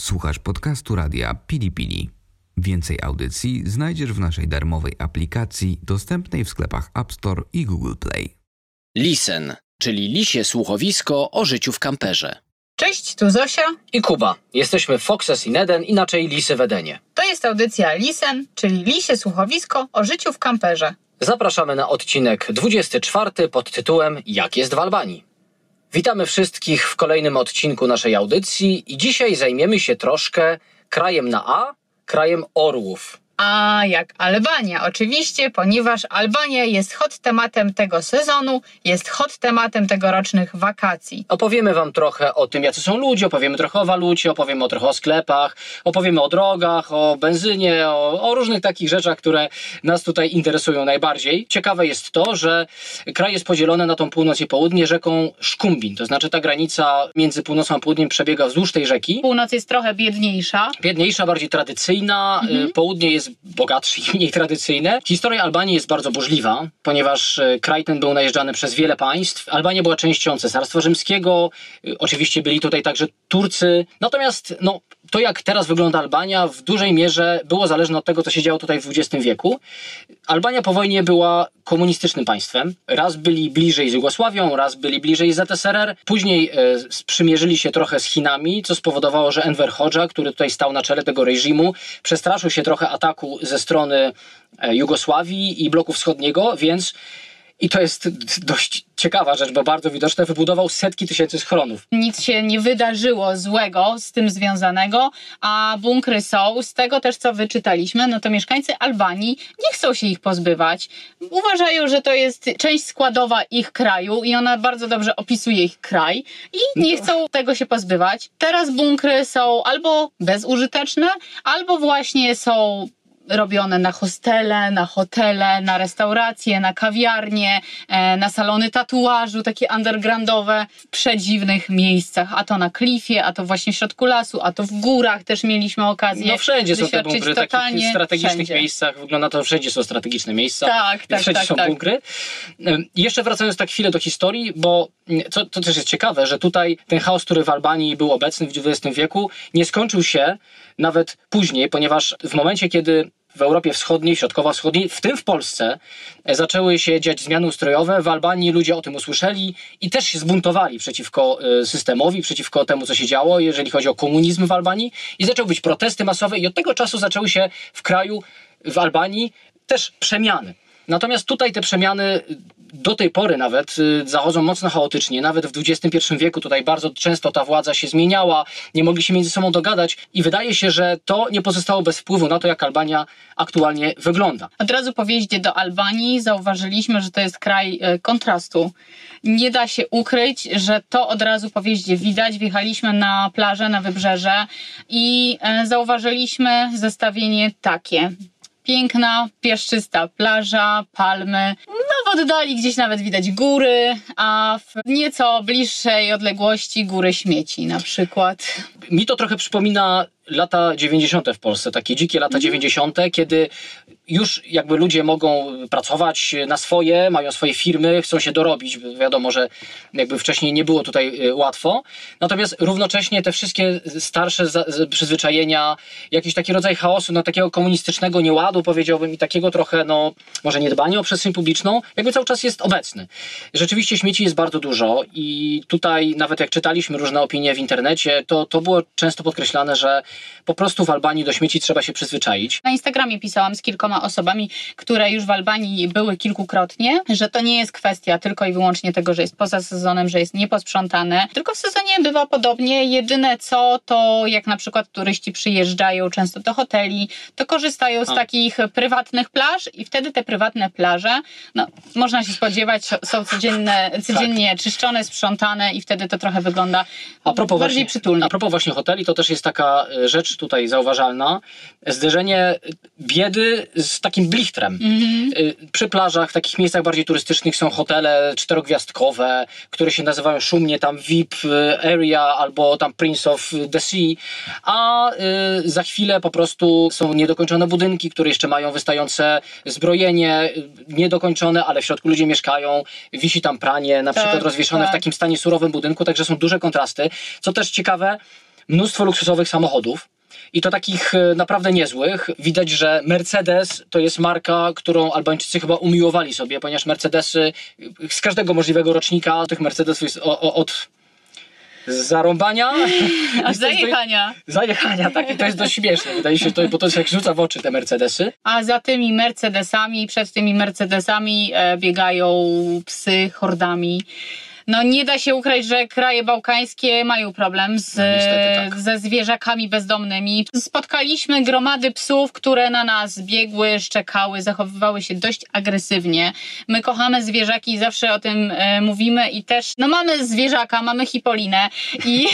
Słuchasz podcastu radia Pili Pili. Więcej audycji znajdziesz w naszej darmowej aplikacji dostępnej w sklepach App Store i Google Play. Listen, czyli lisie słuchowisko o życiu w kamperze. Cześć, tu Zosia. i Kuba. Jesteśmy Foxes in Eden, inaczej Lisy w Edenie. To jest audycja Lisen, czyli lisie słuchowisko o życiu w kamperze. Zapraszamy na odcinek 24 pod tytułem Jak jest w Albanii. Witamy wszystkich w kolejnym odcinku naszej audycji i dzisiaj zajmiemy się troszkę krajem na A, krajem orłów. A jak Albania, oczywiście, ponieważ Albania jest hot tematem tego sezonu, jest hot tematem tegorocznych wakacji. Opowiemy Wam trochę o tym, jacy są ludzie, opowiemy trochę o walucie, opowiemy o trochę o sklepach, opowiemy o drogach, o benzynie, o, o różnych takich rzeczach, które nas tutaj interesują najbardziej. Ciekawe jest to, że kraj jest podzielony na tą północ i południe rzeką Szkumbin, to znaczy ta granica między północą a południem przebiega wzdłuż tej rzeki. Północ jest trochę biedniejsza. Biedniejsza, bardziej tradycyjna, y, południe jest bogatsze i mniej tradycyjne. Historia Albanii jest bardzo burzliwa, ponieważ y, kraj ten był najeżdżany przez wiele państw. Albania była częścią Cesarstwa Rzymskiego, y, oczywiście byli tutaj także Turcy. Natomiast no, to, jak teraz wygląda Albania, w dużej mierze było zależne od tego, co się działo tutaj w XX wieku. Albania po wojnie była komunistycznym państwem. Raz byli bliżej z Jugosławią, raz byli bliżej z ZSRR. Później e, sprzymierzyli się trochę z Chinami, co spowodowało, że Enver Hoxha, który tutaj stał na czele tego reżimu, przestraszył się trochę ataku ze strony e, Jugosławii i bloku wschodniego, więc i to jest dość ciekawa rzecz, bo bardzo widoczne, wybudował setki tysięcy schronów. Nic się nie wydarzyło złego z tym związanego, a bunkry są. Z tego też, co wyczytaliśmy, no to mieszkańcy Albanii nie chcą się ich pozbywać. Uważają, że to jest część składowa ich kraju i ona bardzo dobrze opisuje ich kraj i nie chcą tego się pozbywać. Teraz bunkry są albo bezużyteczne, albo właśnie są robione na hostele, na hotele, na restauracje, na kawiarnie, e, na salony tatuażu, takie undergroundowe, w przedziwnych miejscach. A to na klifie, a to właśnie w środku lasu, a to w górach też mieliśmy okazję No wszędzie są te bunkry, w takich totalnie strategicznych wszędzie. miejscach. Wygląda to, wszędzie są strategiczne miejsca. Tak, tak, wszędzie tak, są tak. bunkry. Jeszcze wracając tak chwilę do historii, bo mm, co, to też jest ciekawe, że tutaj ten chaos, który w Albanii był obecny w XX wieku, nie skończył się nawet później, ponieważ w momencie, kiedy w Europie Wschodniej, Środkowo-Wschodniej, w tym w Polsce, e, zaczęły się dziać zmiany ustrojowe. W Albanii ludzie o tym usłyszeli i też się zbuntowali przeciwko e, systemowi, przeciwko temu, co się działo, jeżeli chodzi o komunizm w Albanii. I zaczęły być protesty masowe, i od tego czasu zaczęły się w kraju, w Albanii, też przemiany. Natomiast tutaj te przemiany do tej pory nawet y, zachodzą mocno chaotycznie. Nawet w XXI wieku tutaj bardzo często ta władza się zmieniała, nie mogli się między sobą dogadać i wydaje się, że to nie pozostało bez wpływu na to, jak Albania aktualnie wygląda. Od razu po wjeździe do Albanii zauważyliśmy, że to jest kraj e, kontrastu. Nie da się ukryć, że to od razu po wjeździe widać. Wjechaliśmy na plażę, na wybrzeże i e, zauważyliśmy zestawienie takie. Piękna, piaszczysta plaża, palmy. No w oddali gdzieś nawet widać góry, a w nieco bliższej odległości góry śmieci na przykład. Mi to trochę przypomina lata 90. w Polsce, takie dzikie lata 90., kiedy już jakby ludzie mogą pracować na swoje, mają swoje firmy, chcą się dorobić. Wiadomo, że jakby wcześniej nie było tutaj y, łatwo. Natomiast równocześnie te wszystkie starsze przyzwyczajenia, jakiś taki rodzaj chaosu, no takiego komunistycznego nieładu, powiedziałbym, i takiego trochę, no może niedbania o przestrzeń publiczną, jakby cały czas jest obecny. Rzeczywiście śmieci jest bardzo dużo i tutaj nawet jak czytaliśmy różne opinie w internecie, to, to było często podkreślane, że po prostu w Albanii do śmieci trzeba się przyzwyczaić. Na Instagramie pisałam z kilkoma osobami, które już w Albanii były kilkukrotnie, że to nie jest kwestia tylko i wyłącznie tego, że jest poza sezonem, że jest nieposprzątane, tylko w sezonie bywa podobnie. Jedyne co, to jak na przykład turyści przyjeżdżają często do hoteli, to korzystają z A. takich prywatnych plaż i wtedy te prywatne plaże, no można się spodziewać, są codzienne, codziennie czyszczone, sprzątane i wtedy to trochę wygląda A propos, bardziej właśnie, przytulnie. a propos właśnie hoteli, to też jest taka e, rzecz tutaj zauważalna. Zderzenie biedy z takim blichtrem. E, Przy plażach, w takich miejscach bardziej turystycznych są hotele czterogwiazdkowe, które się nazywają szumnie tam VIP e, Area albo tam Prince of the Sea, a e, za chwilę po prostu są niedokończone budynki, które jeszcze mają wystające zbrojenie, niedokończone, ale w środku ludzie mieszkają, wisi tam pranie, na Tak, przykład rozwieszone w tak. takim stanie surowym budynku, także są duże kontrasty. Co też ciekawe, mnóstwo luksusowych samochodów. I to takich e, naprawdę niezłych. Widać, że Mercedes to jest marka, którą Albańczycy chyba umiłowali sobie, ponieważ Mercedesy e, z każdego możliwego rocznika tych Mercedesów jest o, o, od zarąbania. Aż zajechania. Zajechania, tak. I to jest dość śmieszne. Wydaje się, to, bo to jest jak rzuca w oczy te Mercedesy. A za tymi Mercedesami, przed tymi Mercedesami e, biegają psy hordami. No nie da się ukryć, że kraje bałkańskie mają problem z, No, tak. ze zwierzakami bezdomnymi. Spotkaliśmy gromady psów, które na nas biegły, szczekały, zachowywały się dość agresywnie. My kochamy zwierzaki i zawsze o tym e, mówimy i też, no mamy zwierzaka, mamy Hipolinę i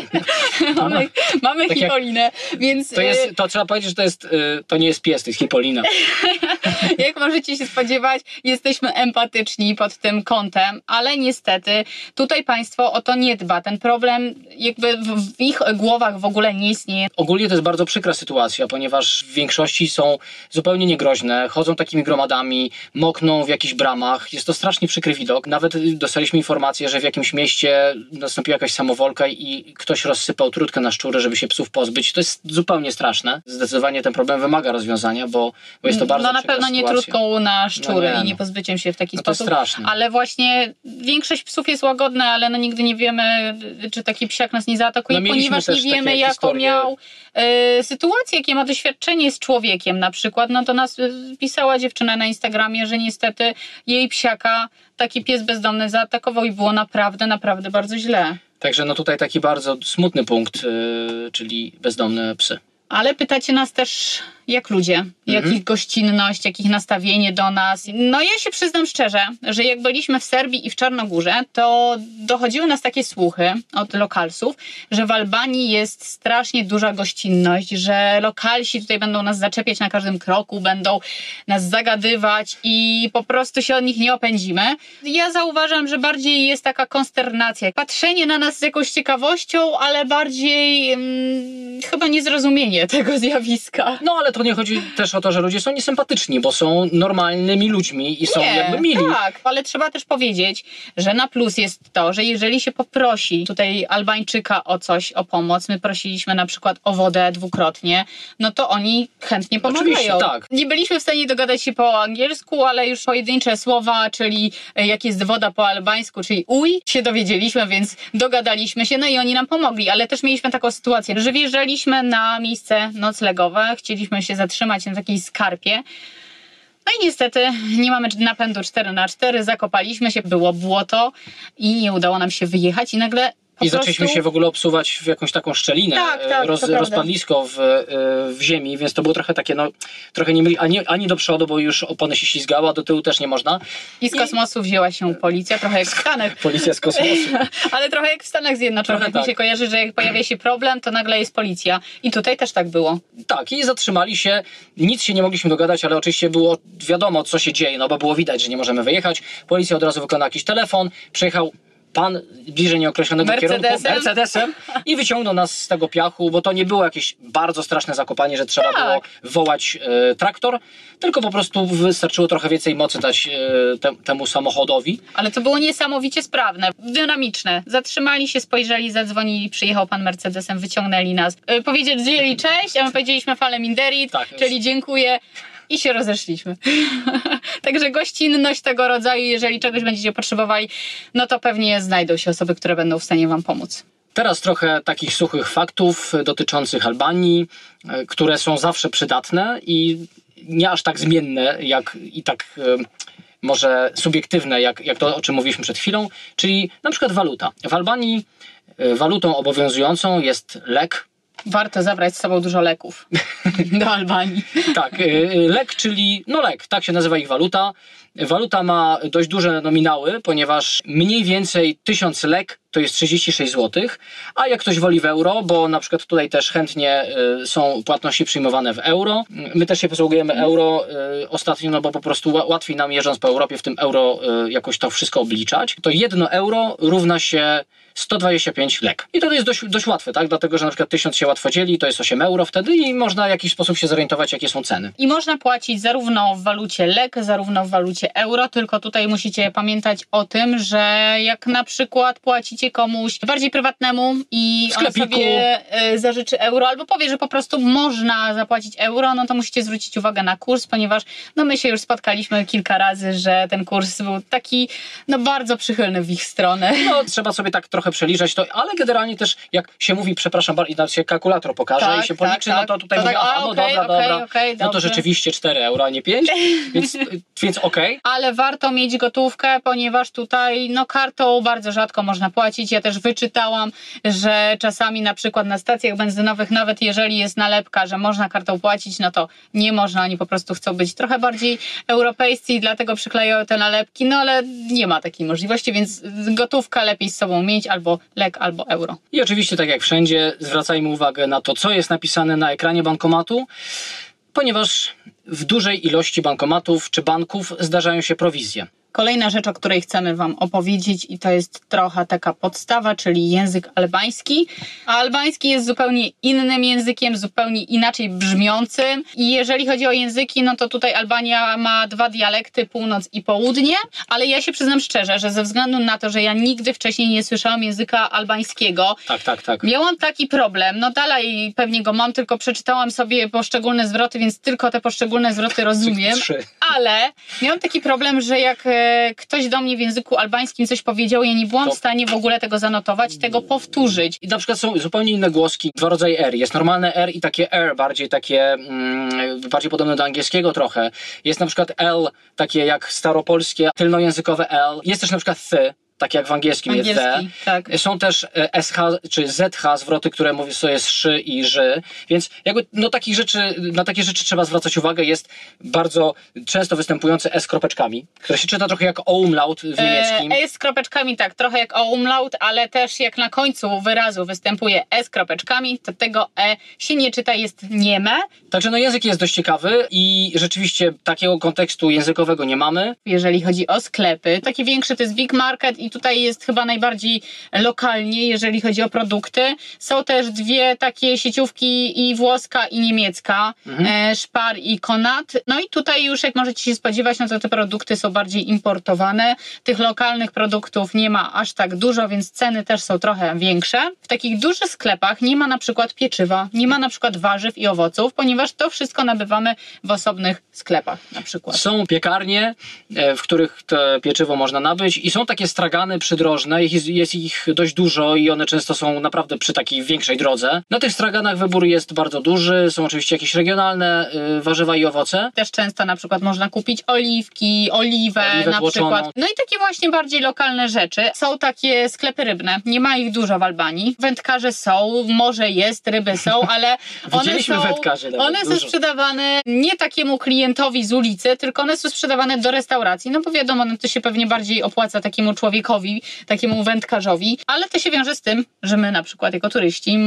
mamy, mamy Tak Hipolinę, więc To, e, jest, to trzeba powiedzieć, że to, jest, y, to nie jest pies, to jest Hipolina. Jak możecie się spodziewać, jesteśmy empatyczni pod tym kątem, ale niestety tutaj państwo o to nie dba. Ten problem jakby w, w ich głowach w ogóle nie istnieje. Ogólnie to jest bardzo przykra sytuacja, ponieważ w większości są zupełnie niegroźne, chodzą takimi gromadami, mokną w jakichś bramach. Jest to strasznie przykry widok. Nawet dostaliśmy informację, że w jakimś mieście nastąpiła jakaś samowolka i ktoś rozsypał trutkę na szczury, żeby się psów pozbyć. To jest zupełnie straszne. Zdecydowanie ten problem wymaga rozwiązania, bo, bo jest to bardzo no na pewno nie sytuacja. trutką na szczury No nie, i nie no. pozbyciem się w taki No to sposób. straszne. Ale właśnie większość psów jest łagodna, ale no nigdy nie wiemy, czy taki psiak nas nie zaatakuje, No ponieważ nie wiemy, jaką historie. miał e, sytuację, jakie ma doświadczenie z człowiekiem na przykład. No to nas e, pisała dziewczyna na Instagramie, że niestety jej psiaka taki pies bezdomny zaatakował i było naprawdę, naprawdę bardzo źle. Także no tutaj taki bardzo smutny punkt, y, czyli bezdomne psy. Ale pytacie nas też, jak ludzie, Mhm. jak ich gościnność, jak ich nastawienie do nas. No ja się przyznam szczerze, że jak byliśmy w Serbii i w Czarnogórze, to dochodziły nas takie słuchy od lokalsów, że w Albanii jest strasznie duża gościnność, że lokalsi tutaj będą nas zaczepiać na każdym kroku, będą nas zagadywać i po prostu się od nich nie opędzimy. Ja zauważam, że bardziej jest taka konsternacja, patrzenie na nas z jakąś ciekawością, ale bardziej mm, chyba niezrozumienie tego zjawiska. No ale to nie chodzi też o to, że ludzie są niesympatyczni, bo są normalnymi ludźmi i są jakby mili. Tak, ale trzeba też powiedzieć, że na plus jest to, że jeżeli się poprosi tutaj Albańczyka o coś, o pomoc, my prosiliśmy na przykład o wodę dwukrotnie, no to oni chętnie pomagają. Oczywiście, tak. Nie byliśmy w stanie dogadać się po angielsku, ale już pojedyncze słowa, czyli e, jak jest woda po albańsku, czyli uj, się dowiedzieliśmy, więc dogadaliśmy się, no i oni nam pomogli, ale też mieliśmy taką sytuację, że wjeżdżaliśmy na miejsce noclegowe, chcieliśmy się zatrzymać na takiej skarpie, no i niestety nie mamy napędu 4 na 4 zakopaliśmy się, było błoto i nie udało nam się wyjechać i nagle po I zaczęliśmy się w ogóle obsuwać w jakąś taką szczelinę, Tak, e, tak, to prawda. rozpadlisko w, e, w ziemi, więc to było trochę takie, no, trochę nie myli, ani, ani do przodu, bo już opony się ślizgały, a do tyłu też nie można. I z kosmosu wzięła się policja, trochę jak w Stanach. Policja z kosmosu. Ale trochę jak w Stanach Zjednoczonych. Trochę Mi tak. się kojarzy, że jak pojawia się problem, to nagle jest policja. I tutaj też tak było. Tak, i zatrzymali się, nic się nie mogliśmy dogadać, ale oczywiście było wiadomo, co się dzieje, no bo było widać, że nie możemy wyjechać. Policja od razu wykonała jakiś telefon, przyjechał pan bliżej nieokreślonego Mercedesem? kierunku Mercedesem i wyciągnął nas z tego piachu, bo to nie było jakieś bardzo straszne zakopanie, że trzeba Tak. było wołać e, traktor, tylko po prostu wystarczyło trochę więcej mocy dać e, te, temu samochodowi. Ale to było niesamowicie sprawne, dynamiczne. Zatrzymali się, spojrzeli, zadzwonili, przyjechał pan Mercedesem, wyciągnęli nas. Yy, powiedzieli cześć, a my powiedzieliśmy fale Minderit, Tak. czyli dziękuję. I się rozeszliśmy. Także gościnność tego rodzaju, jeżeli czegoś będziecie potrzebowali, no to pewnie znajdą się osoby, które będą w stanie Wam pomóc. Teraz trochę takich suchych faktów dotyczących Albanii, e, które są zawsze przydatne i nie aż tak zmienne, jak i tak e, może subiektywne, jak, jak to, o czym mówiliśmy przed chwilą, czyli na przykład waluta. W Albanii e, walutą obowiązującą jest lek. Warto zabrać z sobą dużo leków do Albanii. Tak, e, lek, czyli no lek, tak się nazywa ich waluta. Waluta ma dość duże nominały, ponieważ mniej więcej 1000 lek to jest 36 zł, a jak ktoś woli w euro, bo na przykład tutaj też chętnie y, są płatności przyjmowane w euro. My też się posługujemy euro y, ostatnio, no bo po prostu ła- łatwiej nam jeżdżąc po Europie w tym euro y, jakoś to wszystko obliczać. To jedno euro równa się 125 lek. I to jest dość, dość łatwe, tak? Dlatego, że na przykład 1000 się łatwo dzieli, to jest 8 euro wtedy i można w jakiś sposób się zorientować, jakie są ceny. I można płacić zarówno w walucie lek, zarówno w walucie euro, tylko tutaj musicie pamiętać o tym, że jak na przykład płacicie pójdzie komuś bardziej prywatnemu i on sobie e, zażyczy euro, albo powie, że po prostu można zapłacić euro, no to musicie zwrócić uwagę na kurs, ponieważ no my się już spotkaliśmy kilka razy, że ten kurs był taki no bardzo przychylny w ich stronę. No, trzeba sobie tak trochę przeliczać to, ale generalnie też jak się mówi, przepraszam bardzo, i się kalkulator pokaże Tak, i się tak, policzy, tak. no to tutaj To mówię, tak, aha, no okej, dobra, okej, dobra, okej, no to rzeczywiście 4 euro, a nie 5, więc, więc okej. ale warto mieć gotówkę, ponieważ tutaj no kartą bardzo rzadko można płacić. Ja też wyczytałam, że czasami na przykład na stacjach benzynowych, nawet jeżeli jest nalepka, że można kartą płacić, no to nie można, oni po prostu chcą być trochę bardziej europejscy i dlatego przyklejają te nalepki, no ale nie ma takiej możliwości, więc gotówka lepiej z sobą mieć, albo lek, albo euro. I oczywiście, tak jak wszędzie, zwracajmy uwagę na to, co jest napisane na ekranie bankomatu, ponieważ w dużej ilości bankomatów czy banków zdarzają się prowizje. Kolejna rzecz, o której chcemy Wam opowiedzieć, i to jest trochę taka podstawa, czyli język albański. A albański jest zupełnie innym językiem, zupełnie inaczej brzmiącym. I jeżeli chodzi o języki, no to tutaj Albania ma dwa dialekty, północ i południe. Ale ja się przyznam szczerze, że ze względu na to, że ja nigdy wcześniej nie słyszałam języka albańskiego, Tak, tak, tak. Miałam taki problem, no dalej pewnie go mam, tylko przeczytałam sobie poszczególne zwroty, więc tylko te poszczególne zwroty rozumiem. Ale miałam taki problem, że jak e, ktoś do mnie w języku albańskim coś powiedział, ja nie byłam w stanie w ogóle tego zanotować, tego powtórzyć. I na przykład są zupełnie inne głoski, dwa rodzaje R. Jest normalne R i takie R, bardziej takie, mm, bardziej podobne do angielskiego trochę. Jest na przykład L, takie jak staropolskie, tylnojęzykowe L. Jest też na przykład Th, takie jak w angielskim jest Angielski, the. tak. Są też e, SH czy ZH zwroty, które mówią sobie z szy i ży, więc jakby no takich rzeczy, na takie rzeczy trzeba zwracać uwagę. Jest bardzo często występujące S kropeczkami, które się czyta trochę jak umlaut w niemieckim. E, S kropeczkami, tak, trochę jak o umlaut, ale też jak na końcu wyrazu występuje E z kropeczkami, to tego E się nie czyta, jest nieme. Także no język jest dość ciekawy i rzeczywiście takiego kontekstu językowego nie mamy. jeżeli chodzi o sklepy. Taki większy to jest Big Market i tutaj jest chyba najbardziej lokalnie, jeżeli chodzi o produkty. Są też dwie takie sieciówki i włoska i niemiecka, e, Spar i Konat. No i tutaj już jak możecie się spodziewać, no to te produkty są bardziej importowane. Tych lokalnych produktów nie ma aż tak dużo, więc ceny też są trochę większe. W takich dużych sklepach nie ma na przykład pieczywa, nie ma na przykład warzyw i owoców, ponieważ to wszystko nabywamy w osobnych sklepach na przykład. Są piekarnie, e, w których to pieczywo można nabyć i są takie stragany przydrożne, jest, jest ich dość dużo i one często są naprawdę przy takiej większej drodze. Na tych straganach wybór jest bardzo duży, są oczywiście jakieś regionalne e, warzywa i owoce. Też często na przykład można kupić oliwki, oliwę Oliwę na tłoczoną. przykład. No i takie właśnie bardziej lokalne rzeczy. Są takie sklepy rybne. Nie ma ich dużo w Albanii. Wędkarze są, morze jest, ryby są, ale one są, wędkarzy nawet, one są sprzedawane nie takiemu klientowi z ulicy, tylko one są sprzedawane do restauracji. No bo wiadomo, no to się pewnie bardziej opłaca takiemu człowiekowi, takiemu wędkarzowi, ale to się wiąże z tym, że my na przykład jako turyści,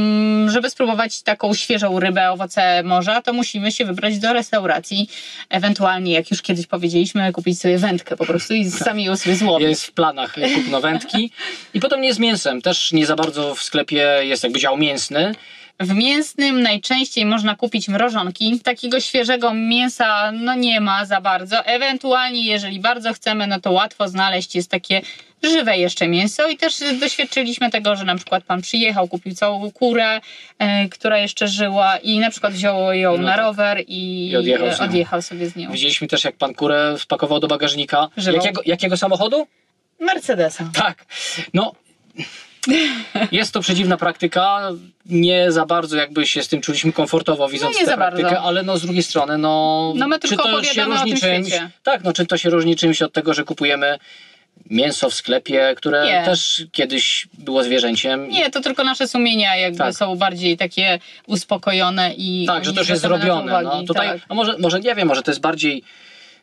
żeby spróbować taką świeżą rybę, owoce morza, to musimy się wybrać do restauracji, ewentualnie, jak już kiedyś powiedzieliśmy, kupić sobie wędkę po prostu i sami ją sobie złowić. Jest w planach kupno wędki. I podobnie z mięsem. Też nie za bardzo w sklepie jest jakby dział mięsny. W mięsnym najczęściej można kupić mrożonki. Takiego świeżego mięsa no nie ma za bardzo. Ewentualnie, jeżeli bardzo chcemy, no to łatwo znaleźć jest takie żywe jeszcze mięso i też doświadczyliśmy tego, że na przykład pan przyjechał, kupił całą kurę, e, która jeszcze żyła i na przykład wziął ją No na tak. rower i, I odjechał e, odjechał sobie z nią. Widzieliśmy też, jak pan kurę wpakował do bagażnika. Żywą. Jakiego, jakiego samochodu? Mercedesa. Tak. No. Jest to przedziwna praktyka. Nie za bardzo jakby się z tym czuliśmy komfortowo widząc No tę praktykę, bardzo. ale no z drugiej strony, no. No my czy tylko to się różni czymś? Tak, no czy to się różni czymś od tego, że kupujemy mięso w sklepie, które Nie. też kiedyś było zwierzęciem. Nie, to tylko nasze sumienia jakby Tak. są bardziej takie uspokojone i Tak, że to już jest zrobione. No, tutaj, tak. a może, może nie wiem, może to jest bardziej,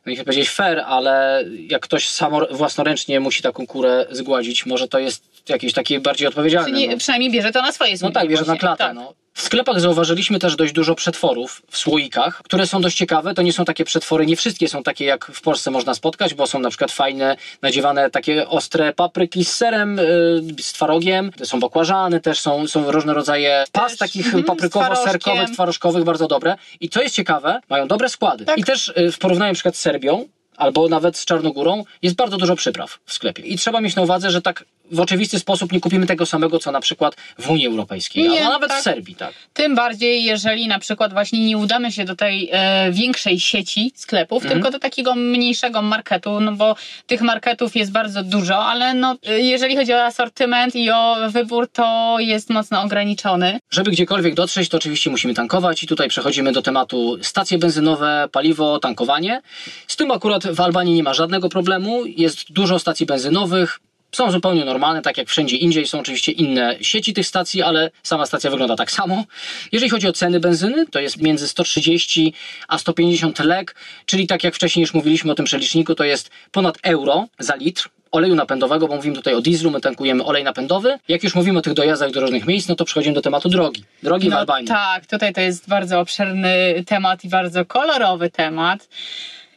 no nie chcę powiedzieć fair, ale jak ktoś samo, własnoręcznie musi taką kurę zgładzić, może to jest jakieś takie bardziej odpowiedzialne. Czy nie, no. przynajmniej bierze to na swoje No tak, bierze na klatę. Tak. No. W sklepach zauważyliśmy też dość dużo przetworów w słoikach, które są dość ciekawe. To nie są takie przetwory, nie wszystkie są takie jak w Polsce można spotkać, bo są na przykład fajne, nadziewane takie ostre papryki z serem, yy, z twarogiem. Są bakłażany też, są, są różne rodzaje pas Też, takich z paprykowo-serkowych, twarożkowych, bardzo dobre. I co jest ciekawe, mają dobre składy. Tak. I też yy, w porównaniu na przykład z Serbią, albo nawet z Czarnogórą, jest bardzo dużo przypraw w sklepie. I trzeba mieć na uwadze, że tak w oczywisty sposób nie kupimy tego samego, co na przykład w Unii Europejskiej, Nie, albo nawet tak. w Serbii, tak. Tym bardziej, jeżeli na przykład właśnie nie udamy się do tej e, większej sieci sklepów, Mhm. tylko do takiego mniejszego marketu, no bo tych marketów jest bardzo dużo, ale no, e, jeżeli chodzi o asortyment i o wybór, to jest mocno ograniczony. Żeby gdziekolwiek dotrzeć, to oczywiście musimy tankować i tutaj przechodzimy do tematu stacje benzynowe, paliwo, tankowanie. Z tym akurat w Albanii nie ma żadnego problemu. Jest dużo stacji benzynowych. Są zupełnie normalne, tak jak wszędzie indziej. Są oczywiście inne sieci tych stacji, ale sama stacja wygląda tak samo. Jeżeli chodzi o ceny benzyny, to jest między 130 a 150 lek, czyli tak jak wcześniej już mówiliśmy o tym przeliczniku, to jest ponad euro za litr oleju napędowego, bo mówimy tutaj o dieslu, my tankujemy olej napędowy. Jak już mówimy o tych dojazdach do różnych miejsc, no to przechodzimy do tematu drogi. Drogi w No Albanii. tak, tutaj to jest bardzo obszerny temat i bardzo kolorowy temat.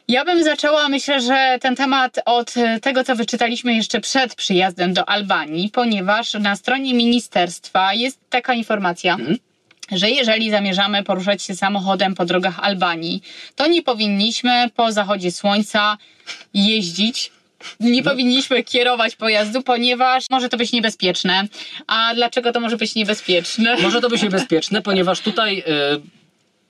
Ja bym zaczęła, myślę, że ten temat od e, tego, co wyczytaliśmy jeszcze przed przyjazdem do Albanii, ponieważ na stronie ministerstwa jest taka informacja. Że jeżeli zamierzamy poruszać się samochodem po drogach Albanii, to nie powinniśmy po zachodzie słońca jeździć. Nie powinniśmy kierować pojazdu, ponieważ może to być niebezpieczne. A dlaczego to może być niebezpieczne? Może to być niebezpieczne, ponieważ tutaj y,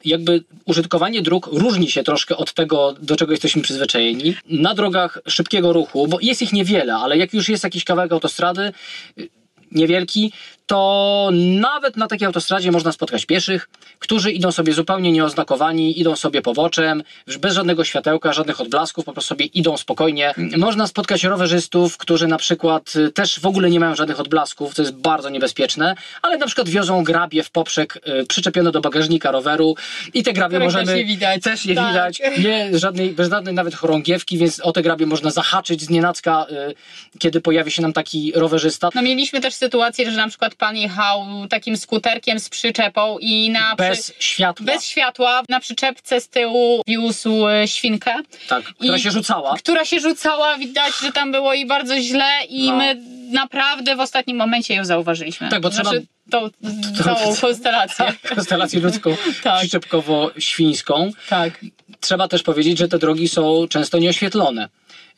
jakby użytkowanie dróg różni się troszkę od tego, do czego jesteśmy przyzwyczajeni. Na drogach szybkiego ruchu, bo jest ich niewiele, ale jak już jest jakiś kawałek autostrady, y, niewielki, to nawet na takiej autostradzie można spotkać pieszych, którzy idą sobie zupełnie nieoznakowani, idą sobie poboczem, bez żadnego światełka, żadnych odblasków, po prostu sobie idą spokojnie. Można spotkać rowerzystów, którzy na przykład y, też w ogóle nie mają żadnych odblasków, co jest bardzo niebezpieczne, ale na przykład wiozą grabie w poprzek y, przyczepione do bagażnika roweru i te grabie Których możemy... też nie widać. Też nie Tak. widać. Nie, żadnej, bez żadnej nawet chorągiewki, więc o te grabie można zahaczyć z nienacka, y, kiedy pojawi się nam taki rowerzysta. No mieliśmy też sytuację, że na przykład pan jechał takim skuterkiem z przyczepą i na Bez przy... światła. bez światła na przyczepce z tyłu wiózł e, świnkę, Tak, która I- się rzucała. która się rzucała, widać, że tam było i bardzo źle i No. my naprawdę w ostatnim momencie ją zauważyliśmy. Tak, bo trzeba- Znaczy, tą całą konstelację. Konstelację ludzką Tak. przyczepkowo-świńską. Tak. Trzeba też powiedzieć, że te drogi są często nieoświetlone.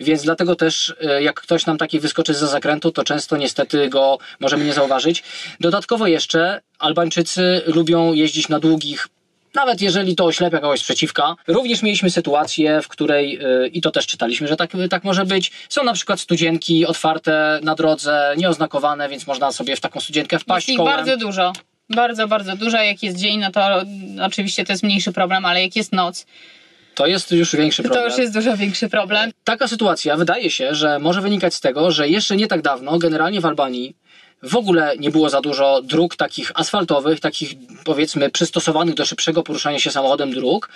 Więc dlatego też, e, jak ktoś nam taki wyskoczy za zakrętu, to często niestety go możemy nie zauważyć. Dodatkowo jeszcze Albańczycy lubią jeździć na długich nawet jeżeli to oślepia kogoś sprzeciwka. Również mieliśmy sytuację, w której, e, i to też czytaliśmy, że tak, tak może być, są na przykład studzienki otwarte na drodze, nieoznakowane, więc można sobie w taką studzienkę wpaść Jest ich kołem. bardzo dużo. Bardzo, bardzo dużo. Jak jest dzień, no to oczywiście to jest mniejszy problem, ale jak jest noc, To jest już większy problem. to już jest dużo większy problem. Taka sytuacja wydaje się, że może wynikać z tego, że jeszcze nie tak dawno, generalnie w Albanii, w ogóle nie było za dużo dróg takich asfaltowych, takich powiedzmy przystosowanych do szybszego poruszania się samochodem dróg.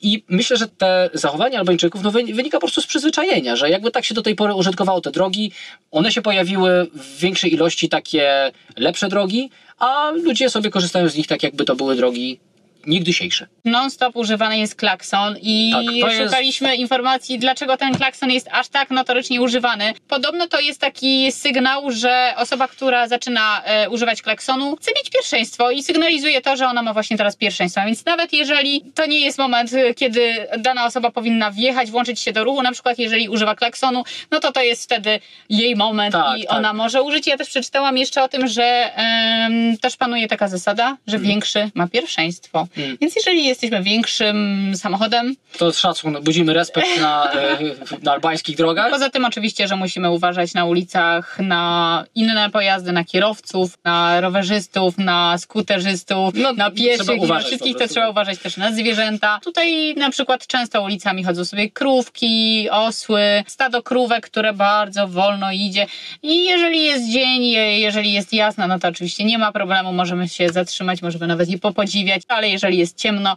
I myślę, że te zachowanie Albańczyków no, wy- wynika po prostu z przyzwyczajenia, że jakby tak się do tej pory użytkowało te drogi, one się pojawiły w większej ilości takie lepsze drogi, a ludzie sobie korzystają z nich tak, jakby to były drogi niegdysiejsze. Non-stop używany jest klakson i Tak, to jest- szukaliśmy informacji, dlaczego ten klakson jest aż tak notorycznie używany. Podobno to jest taki sygnał, że osoba, która zaczyna e, używać klaksonu, chce mieć pierwszeństwo i sygnalizuje to, że ona ma właśnie teraz pierwszeństwo. Więc nawet jeżeli to nie jest moment, e, kiedy dana osoba powinna wjechać, włączyć się do ruchu, na przykład jeżeli używa klaksonu, no to to jest wtedy jej moment Tak, i tak. ona może użyć. Ja też przeczytałam jeszcze o tym, że em, też panuje taka zasada, że większy ma pierwszeństwo. Mm. Więc jeżeli jesteśmy większym samochodem, To jest szacun, budzimy respekt na, e, na albańskich drogach. poza tym oczywiście, że musimy uważać na ulicach na inne pojazdy, na kierowców, na rowerzystów, na skuterzystów, No, na pieszych, na wszystkich to trzeba uważać też na zwierzęta. Tutaj na przykład często ulicami chodzą sobie krówki, osły, stado krówek, które bardzo wolno idzie i jeżeli jest dzień, je- jeżeli jest jasno, no to oczywiście nie ma problemu, możemy się zatrzymać, możemy nawet je popodziwiać, ale jeżeli jest ciemno,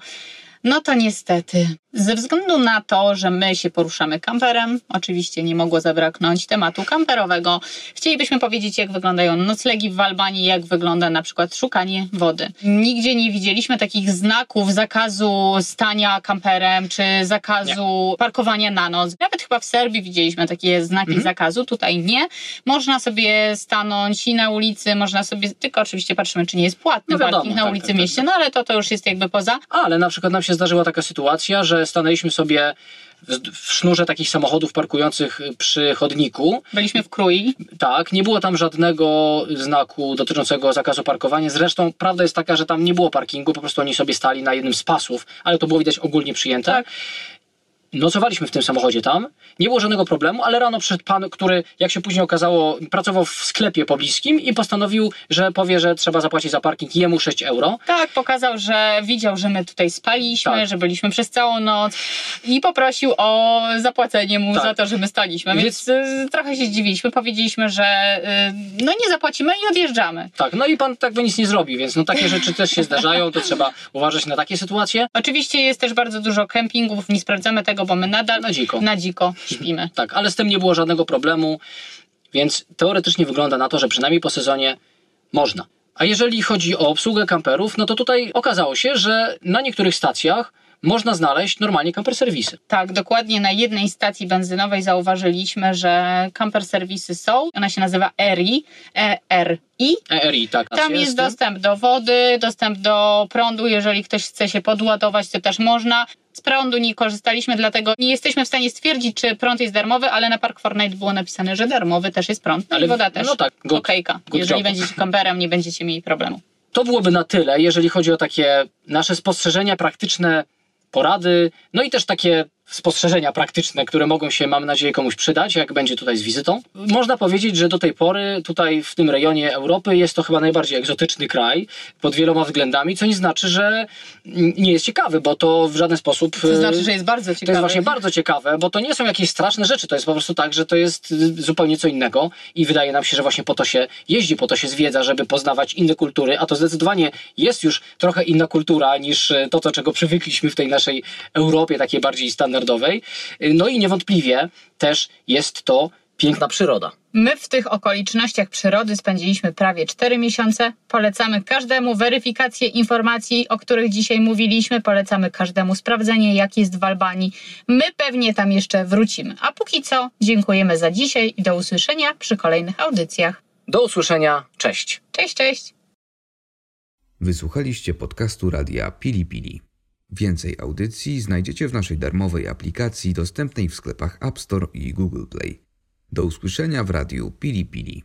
no to niestety. Ze względu na to, że my się poruszamy kamperem, oczywiście nie mogło zabraknąć tematu kamperowego, chcielibyśmy powiedzieć, jak wyglądają noclegi w Albanii, jak wygląda na przykład szukanie wody. Nigdzie nie widzieliśmy takich znaków zakazu stania kamperem, czy zakazu parkowania na noc. Nawet chyba w Serbii widzieliśmy takie znaki zakazu, tutaj nie. Można sobie stanąć i na ulicy, można sobie, tylko oczywiście patrzymy, czy nie jest płatny No wiadomo, parking na tak, ulicy tak, tak, mieście, no ale to, to już jest jakby poza. Ale na przykład nam się się zdarzyła taka sytuacja, że stanęliśmy sobie w, sznurze takich samochodów parkujących przy chodniku. Byliśmy w Krui. Tak, nie było tam żadnego znaku dotyczącego zakazu parkowania. Zresztą prawda jest taka, że tam nie było parkingu, po prostu oni sobie stali na jednym z pasów, ale to było widać ogólnie przyjęte. Tak. Nocowaliśmy w tym samochodzie tam, nie było żadnego problemu, ale rano przyszedł pan, który, jak się później okazało, pracował w sklepie pobliskim i postanowił, że powie, że trzeba zapłacić za parking jemu 6 euro. Tak, pokazał, że widział, że my tutaj spaliśmy, Tak. że byliśmy przez całą noc i poprosił o zapłacenie mu Tak. za to, że my staliśmy. Więc, y, trochę się zdziwiliśmy. Powiedzieliśmy, że y, no nie zapłacimy i odjeżdżamy. Tak, no i pan tak by nic nie zrobi, więc no takie rzeczy też się zdarzają, to trzeba uważać na takie sytuacje. Oczywiście jest też bardzo dużo kempingów, nie sprawdzamy tego, bo my nadal Na dziko. na dziko śpimy. Tak, ale z tym nie było żadnego problemu, więc teoretycznie wygląda na to, że przynajmniej po sezonie można. A jeżeli chodzi o obsługę kamperów, no to tutaj okazało się, że na niektórych stacjach można znaleźć normalnie kamper serwisy. Tak, dokładnie na jednej stacji benzynowej zauważyliśmy, że camper serwisy są. Ona się nazywa ERI, E-R-I. ERI, tak. Tam jest dostęp do wody, dostęp do prądu. Jeżeli ktoś chce się podładować, to też można. Z prądu nie korzystaliśmy, dlatego nie jesteśmy w stanie stwierdzić, czy prąd jest darmowy, ale na Park Fortnite było napisane, że darmowy też jest prąd. No Ale i woda też. no tak, good- Okejka. good Jeżeli job. będziecie kamperem, nie będziecie mieli problemu. To byłoby na tyle, jeżeli chodzi o takie nasze spostrzeżenia praktyczne, porady, no i też takie spostrzeżenia praktyczne, które mogą się, mam nadzieję, komuś przydać, jak będzie tutaj z wizytą. Można powiedzieć, że do tej pory tutaj w tym rejonie Europy jest to chyba najbardziej egzotyczny kraj pod wieloma względami, co nie znaczy, że nie jest ciekawy, bo to w żaden sposób... To e, znaczy, że jest bardzo ciekawe. To jest właśnie bardzo ciekawe, bo to nie są jakieś straszne rzeczy, to jest po prostu tak, że to jest y, zupełnie co innego i wydaje nam się, że właśnie po to się jeździ, po to się zwiedza, żeby poznawać inne kultury, a to zdecydowanie jest już trochę inna kultura niż y, to, do czego przywykliśmy w tej naszej Europie, takiej bardziej standardowej. Y, No i niewątpliwie też jest to piękna przyroda. My w tych okolicznościach przyrody spędziliśmy prawie 4 miesiące. Polecamy każdemu weryfikację informacji, o których dzisiaj mówiliśmy. Polecamy każdemu sprawdzenie, jak jest w Albanii. My pewnie tam jeszcze wrócimy. A póki co, dziękujemy za dzisiaj i do usłyszenia przy kolejnych audycjach. Do usłyszenia, cześć! Cześć, cześć! Wysłuchaliście podcastu radia Pili Pili. Więcej audycji znajdziecie w naszej darmowej aplikacji dostępnej w sklepach App Store i Google Play. Do usłyszenia w radiu Pili Pili.